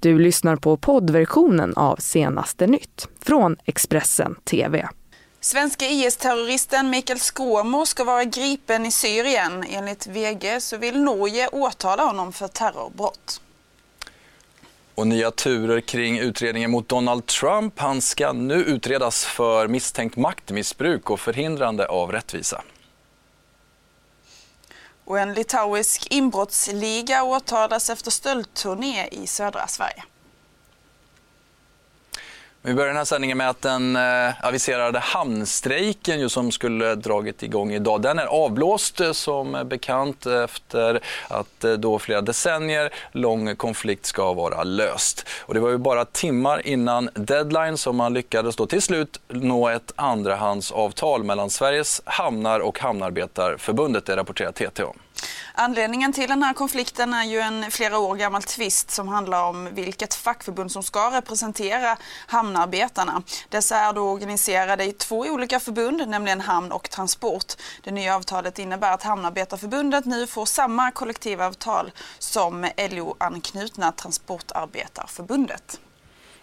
Du lyssnar på poddversionen av Senaste nytt från Expressen TV. Svenska IS-terroristen Mikael Skråmo ska vara gripen i Syrien. Enligt VG så vill Norge åtala honom för terrorbrott. Och nya turer kring utredningen mot Donald Trump. Han ska nu utredas för misstänkt maktmissbruk och förhindrande av rättvisa. Och en litauisk inbrottsliga åtalas efter stöldturné i södra Sverige. Vi börjar den här sändningen med att den eh, aviserade hamnstrejken ju, som skulle dragit igång idag, den är avblåst eh, som bekant efter att eh, då flera decennier lång konflikt ska vara löst. Och det var ju bara timmar innan deadline som man lyckades då till slut nå ett andrahandsavtal mellan Sveriges hamnar och Hamnarbetarförbundet, det rapporterar TT om. Anledningen till den här konflikten är ju en flera år gammal tvist som handlar om vilket fackförbund som ska representera hamnarbetarna. Dessa är då organiserade i två olika förbund, nämligen Hamn och Transport. Det nya avtalet innebär att Hamnarbetarförbundet nu får samma kollektivavtal som LO-anknutna Transportarbetarförbundet.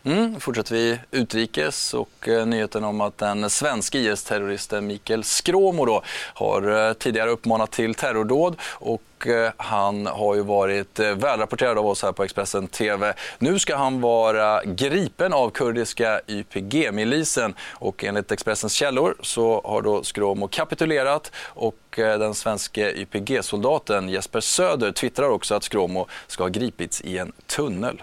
Mm, fortsätter vi utrikes och eh, nyheten om att den svenska IS-terroristen Mikael Skråmo då, har eh, tidigare uppmanat till terrordåd och eh, han har ju varit eh, välrapporterad av oss här på Expressen TV. Nu ska han vara gripen av kurdiska YPG-milisen och enligt Expressens källor så har då Skråmo kapitulerat och eh, den svenska YPG-soldaten Jesper Söder twittrar också att Skråmo ska ha gripits i en tunnel.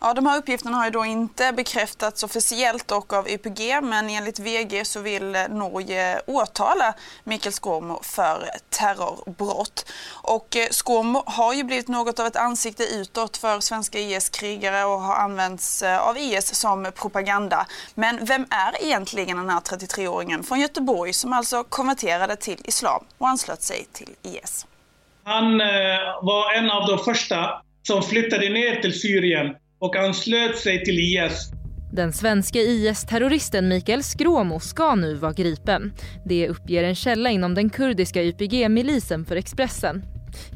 Ja, de här uppgifterna har ju då inte bekräftats officiellt och av YPG men enligt VG så vill Norge åtala Mikael Skårmo för terrorbrott. Och eh, Skårmo har ju blivit något av ett ansikte utåt för svenska IS-krigare och har använts eh, av IS som propaganda. Men vem är egentligen den här 33-åringen från Göteborg som alltså konverterade till islam och anslöt sig till IS? Han eh, var en av de första som flyttade ner till Syrien och anslöt sig till IS. Den svenska IS-terroristen Mikael Skråmo ska nu vara gripen. Det uppger en källa inom den kurdiska YPG-milisen för Expressen.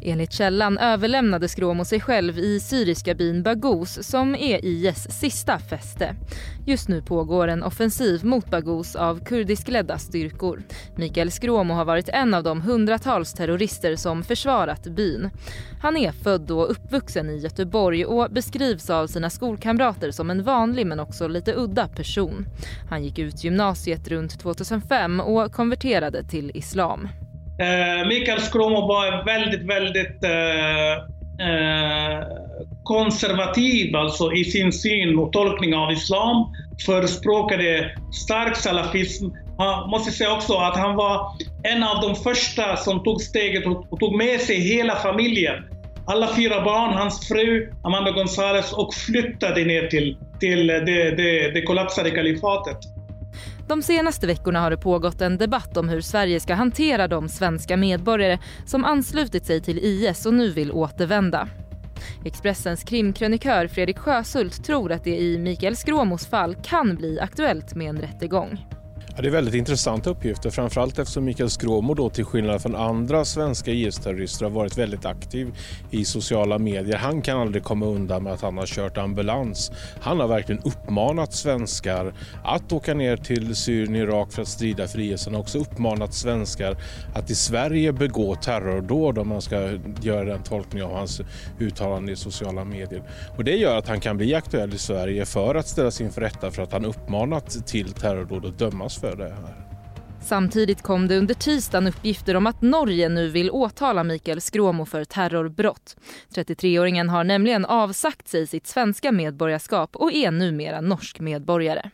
Enligt källan överlämnade Skråmo sig själv i syriska byn Baghouz som är IS sista fäste. Just nu pågår en offensiv mot Baghouz av kurdiskledda styrkor. Mikael Skråmo har varit en av de hundratals terrorister som försvarat byn. Han är född och uppvuxen i Göteborg och beskrivs av sina skolkamrater som en vanlig men också lite udda person. Han gick ut gymnasiet runt 2005 och konverterade till islam. Eh, Mikael Skråmo var väldigt, väldigt eh, eh, konservativ alltså i sin syn och tolkning av islam. Förespråkade stark salafism. Han måste säga också att han var en av de första som tog steget och, och tog med sig hela familjen. Alla fyra barn, hans fru Amanda Gonzales och flyttade ner till, till eh, det, det, det kollapsade kalifatet. De senaste veckorna har det pågått en debatt om hur Sverige ska hantera de svenska medborgare som anslutit sig till IS och nu vill återvända. Expressens krimkrönikör Fredrik Sjösult tror att det i Mikael Skråmos fall kan bli aktuellt med en rättegång. Ja, det är väldigt intressanta uppgifter, framförallt eftersom Mikael Skråmo då till skillnad från andra svenska IS-terrorister har varit väldigt aktiv i sociala medier. Han kan aldrig komma undan med att han har kört ambulans. Han har verkligen uppmanat svenskar att åka ner till Syrien och Irak för att strida för IS. Han har också uppmanat svenskar att i Sverige begå terrordåd om man ska göra den tolkningen av hans uttalande i sociala medier. Och det gör att han kan bli aktuell i Sverige för att ställas inför rätta för att han uppmanat till terrordåd och dömas för för det här. Samtidigt kom det under tisdagen uppgifter om att Norge nu vill åtala Mikael Skråmo för terrorbrott. 33-åringen har nämligen avsagt sig sitt svenska medborgarskap och är numera norsk medborgare.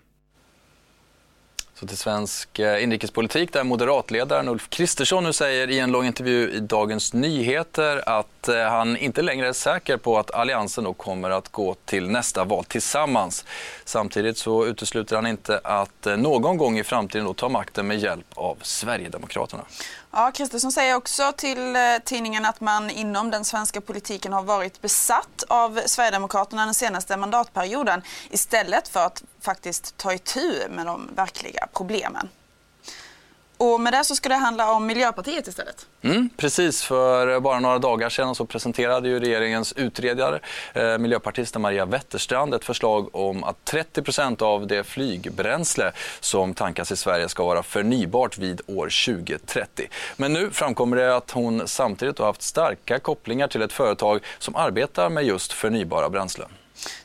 Så till svensk eh, inrikespolitik där moderatledaren Ulf Kristersson nu säger i en lång intervju i Dagens Nyheter att eh, han inte längre är säker på att Alliansen då kommer att gå till nästa val tillsammans. Samtidigt så utesluter han inte att eh, någon gång i framtiden då ta makten med hjälp av Sverigedemokraterna. Ja, Kristersson säger också till tidningen att man inom den svenska politiken har varit besatt av Sverigedemokraterna den senaste mandatperioden istället för att faktiskt ta itu med de verkliga problemen. Och med det så ska det handla om Miljöpartiet istället. Mm, precis, för bara några dagar sedan så presenterade ju regeringens utredare, eh, miljöpartisten Maria Wetterstrand, ett förslag om att 30% av det flygbränsle som tankas i Sverige ska vara förnybart vid år 2030. Men nu framkommer det att hon samtidigt har haft starka kopplingar till ett företag som arbetar med just förnybara bränslen.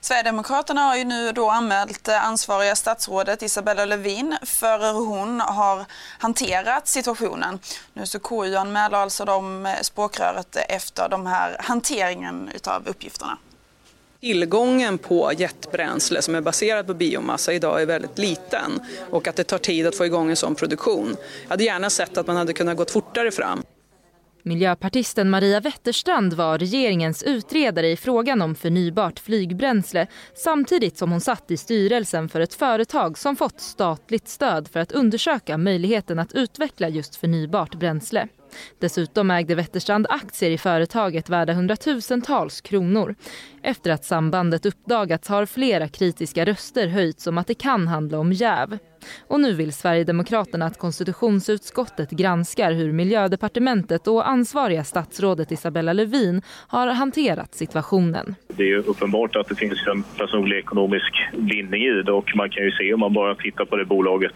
Sverigedemokraterna har ju nu då anmält eh, ansvariga statsrådet Isabella Lövin för hur hon har hanterat situationen. Nu så KU anmäler alltså de eh, språkröret efter de här hanteringen utav uppgifterna. Tillgången på jetbränsle som är baserat på biomassa idag är väldigt liten och att det tar tid att få igång en sån produktion. Jag hade gärna sett att man hade kunnat gå fortare fram. Miljöpartisten Maria Wetterstrand var regeringens utredare i frågan om förnybart flygbränsle samtidigt som hon satt i styrelsen för ett företag som fått statligt stöd för att undersöka möjligheten att utveckla just förnybart bränsle. Dessutom ägde Wetterstrand aktier i företaget värda hundratusentals kronor. Efter att sambandet uppdagats har flera kritiska röster höjts om att det kan handla om jäv. Och nu vill Sverigedemokraterna att konstitutionsutskottet granskar hur miljödepartementet och ansvariga statsrådet Isabella Lövin har hanterat situationen. Det är uppenbart att det finns en personlig ekonomisk vinning i det och man kan ju se om man bara tittar på det bolaget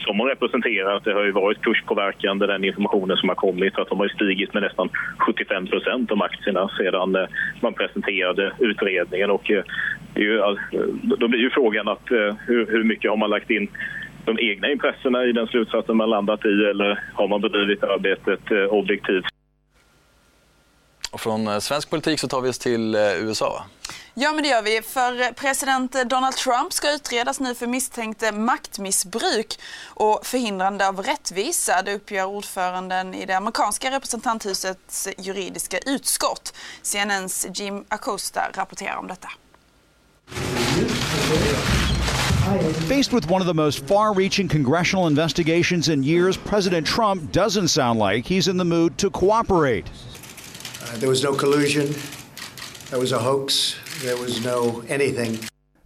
som hon representerar det har ju varit kurspåverkande den informationen som har kommit. Att de har stigit med nästan 75 procent om aktierna sedan eh, man presenterade utredningen. Och eh, då blir ju frågan att eh, hur mycket har man lagt in de egna intressena i den slutsatsen man landat i eller har man bedrivit arbetet objektivt? Och från svensk politik så tar vi oss till USA. Ja, men det gör vi. För president Donald Trump ska utredas nu för misstänkt maktmissbruk och förhindrande av rättvisa. Det uppger ordföranden i det amerikanska representanthusets juridiska utskott. CNNs Jim Acosta rapporterar om detta. Faced with one of the most far reaching congressional investigations in years, President Trump doesn't sound like he's in the mood to cooperate. Uh, there was no collusion. There was a hoax. There was no anything.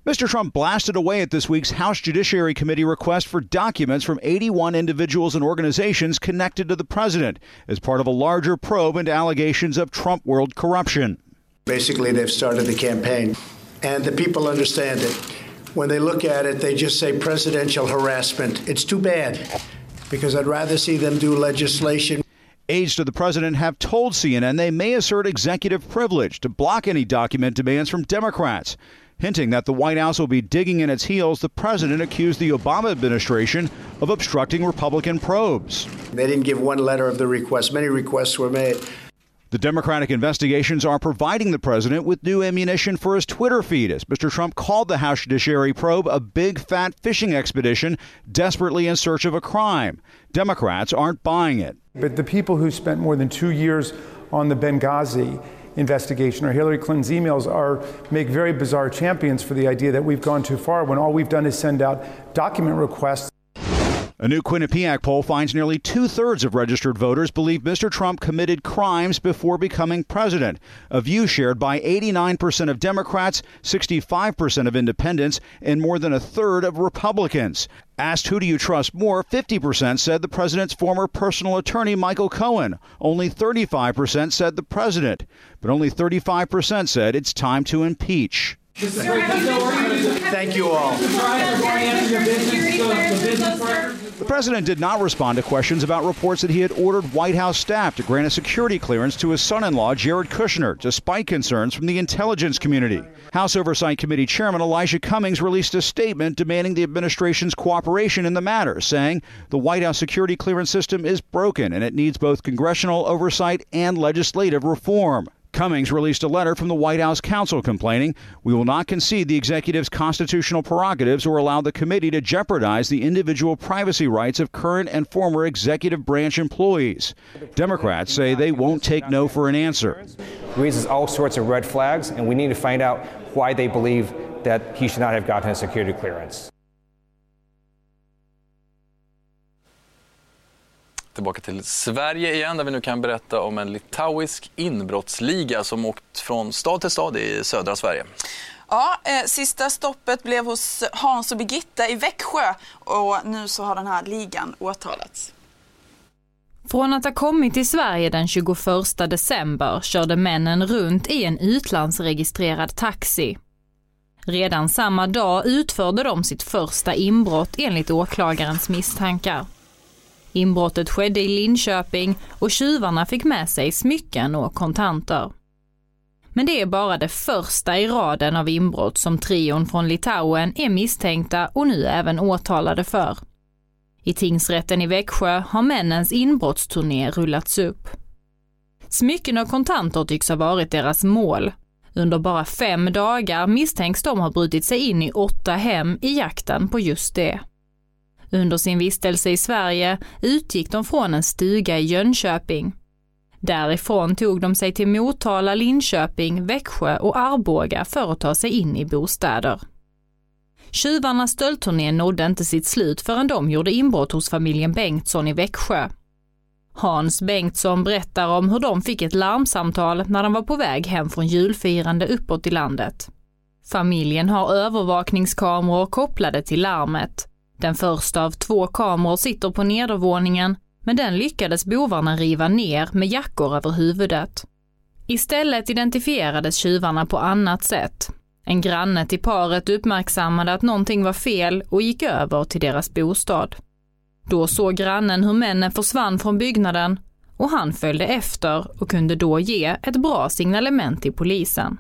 Mr. Trump blasted away at this week's House Judiciary Committee request for documents from 81 individuals and organizations connected to the president as part of a larger probe into allegations of Trump world corruption. Basically, they've started the campaign, and the people understand it. When they look at it, they just say presidential harassment. It's too bad because I'd rather see them do legislation Aides to the president have told CNN they may assert executive privilege to block any document demands from Democrats. Hinting that the White House will be digging in its heels, the president accused the Obama administration of obstructing Republican probes. They didn't give one letter of the request. Many requests were made. The Democratic investigations are providing the president with new ammunition for his Twitter feed as Mr. Trump called the House Judiciary probe a big fat fishing expedition desperately in search of a crime. Democrats aren't buying it. But the people who spent more than two years on the Benghazi investigation or Hillary Clinton's emails are make very bizarre champions for the idea that we've gone too far when all we've done is send out document requests a new Quinnipiac poll finds nearly two thirds of registered voters believe Mr. Trump committed crimes before becoming president, a view shared by 89% of Democrats, 65% of independents, and more than a third of Republicans. Asked who do you trust more, 50% said the president's former personal attorney, Michael Cohen. Only 35% said the president. But only 35% said it's time to impeach. Thank you all. The president did not respond to questions about reports that he had ordered White House staff to grant a security clearance to his son in law, Jared Kushner, despite concerns from the intelligence community. House Oversight Committee Chairman Elijah Cummings released a statement demanding the administration's cooperation in the matter, saying the White House security clearance system is broken and it needs both congressional oversight and legislative reform. Cummings released a letter from the White House counsel complaining, We will not concede the executive's constitutional prerogatives or allow the committee to jeopardize the individual privacy rights of current and former executive branch employees. Democrats say they won't take no for an answer. Raises all sorts of red flags, and we need to find out why they believe that he should not have gotten a security clearance. Tillbaka till Sverige igen där vi nu kan berätta om en litauisk inbrottsliga som åkt från stad till stad i södra Sverige. Ja, eh, sista stoppet blev hos Hans och Birgitta i Växjö och nu så har den här ligan åtalats. Från att ha kommit till Sverige den 21 december körde männen runt i en utlandsregistrerad taxi. Redan samma dag utförde de sitt första inbrott enligt åklagarens misstankar. Inbrottet skedde i Linköping och tjuvarna fick med sig smycken och kontanter. Men det är bara det första i raden av inbrott som trion från Litauen är misstänkta och nu även åtalade för. I tingsrätten i Växjö har männens inbrottsturné rullats upp. Smycken och kontanter tycks ha varit deras mål. Under bara fem dagar misstänks de ha brutit sig in i åtta hem i jakten på just det. Under sin vistelse i Sverige utgick de från en stuga i Jönköping. Därifrån tog de sig till Motala, Linköping, Växjö och Arboga för att ta sig in i bostäder. Tjuvarnas stöldturné nådde inte sitt slut förrän de gjorde inbrott hos familjen Bengtsson i Växjö. Hans Bengtsson berättar om hur de fick ett larmsamtal när de var på väg hem från julfirande uppåt i landet. Familjen har övervakningskameror kopplade till larmet. Den första av två kameror sitter på nedervåningen, men den lyckades bovarna riva ner med jackor över huvudet. Istället identifierades tjuvarna på annat sätt. En granne till paret uppmärksammade att någonting var fel och gick över till deras bostad. Då såg grannen hur männen försvann från byggnaden och han följde efter och kunde då ge ett bra signalement till polisen.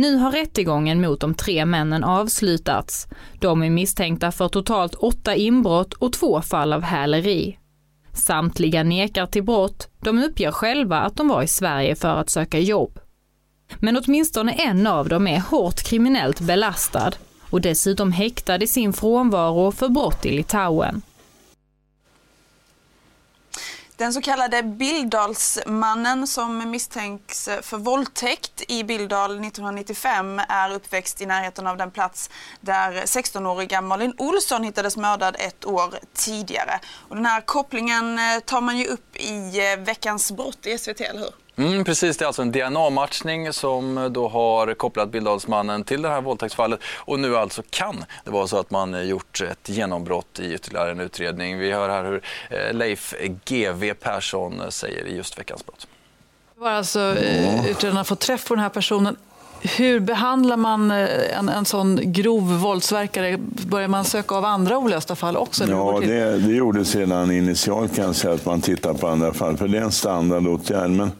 Nu har rättegången mot de tre männen avslutats. De är misstänkta för totalt åtta inbrott och två fall av häleri. Samtliga nekar till brott, de uppger själva att de var i Sverige för att söka jobb. Men åtminstone en av dem är hårt kriminellt belastad och dessutom häktad i sin frånvaro för brott i Litauen. Den så kallade Bildalsmannen som misstänks för våldtäkt i Bildal 1995 är uppväxt i närheten av den plats där 16-åriga Malin Olsson hittades mördad ett år tidigare. Och den här kopplingen eh, tar man ju upp i eh, Veckans brott i SVT, eller hur? Mm, precis, det är alltså en DNA-matchning som då har kopplat Bildalsmannen till det här våldtäktsfallet och nu alltså kan det vara så att man gjort ett genombrott i ytterligare en utredning. Vi hör här hur eh, Leif GV Persson säger i just Veckans brott. Det var alltså eh, utredarna fått träff på den här personen hur behandlar man eh, en, en sån grov våldsverkare? Börjar man söka av andra olösta fall också? Ja, det, det gjordes redan initialt kan jag säga att man tittar på andra fall, för det är en standardåtgärd. Men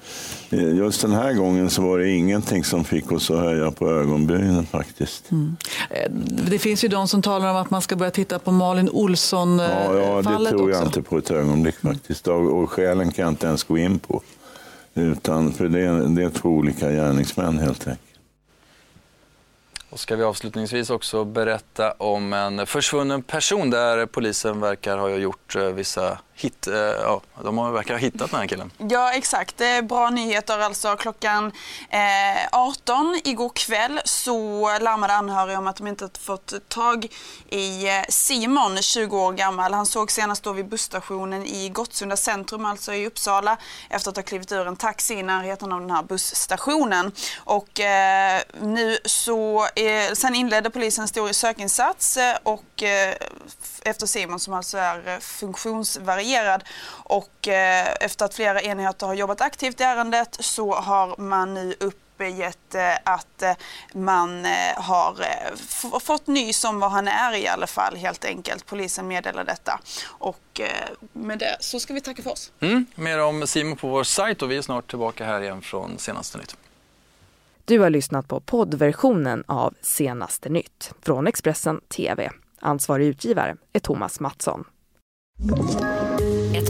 eh, just den här gången så var det ingenting som fick oss att höja på ögonbrynen faktiskt. Mm. Eh, det finns ju de som talar om att man ska börja titta på Malin Olsson-fallet Ja, ja det tror jag också. inte på ett ögonblick faktiskt. Och skälen kan jag inte ens gå in på. Utan, för det är, det är två olika gärningsmän helt enkelt. Och ska vi avslutningsvis också berätta om en försvunnen person där polisen verkar ha gjort eh, vissa hit, eh, ja, de verkar ha hittat den här killen. Ja exakt, det är bra nyheter alltså. Klockan eh, 18 igår kväll så larmade anhöriga om att de inte fått tag i eh, Simon, 20 år gammal. Han såg senast då vid busstationen i Gottsunda centrum, alltså i Uppsala, efter att ha klivit ur en taxi i närheten av den här busstationen. Och eh, nu så, eh, sen inledde polisen en stor sökinsats eh, och eh, efter Simon som alltså är eh, funktionsvarierad. Och eh, efter att flera enheter har jobbat aktivt i ärendet så har man nu uppgett eh, att eh, man har fått nys om var han är i alla fall helt enkelt. Polisen meddelar detta. Och med det så ska vi tacka för oss. Mm, mer om Simon på vår sajt och vi är snart tillbaka här igen från Senaste Nytt. Du har lyssnat på poddversionen av Senaste Nytt från Expressen TV. Ansvarig utgivare är Thomas Mattsson.